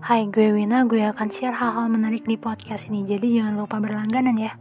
Hai, gue Wina, gue akan share hal-hal menarik di podcast ini, jadi jangan lupa berlangganan ya.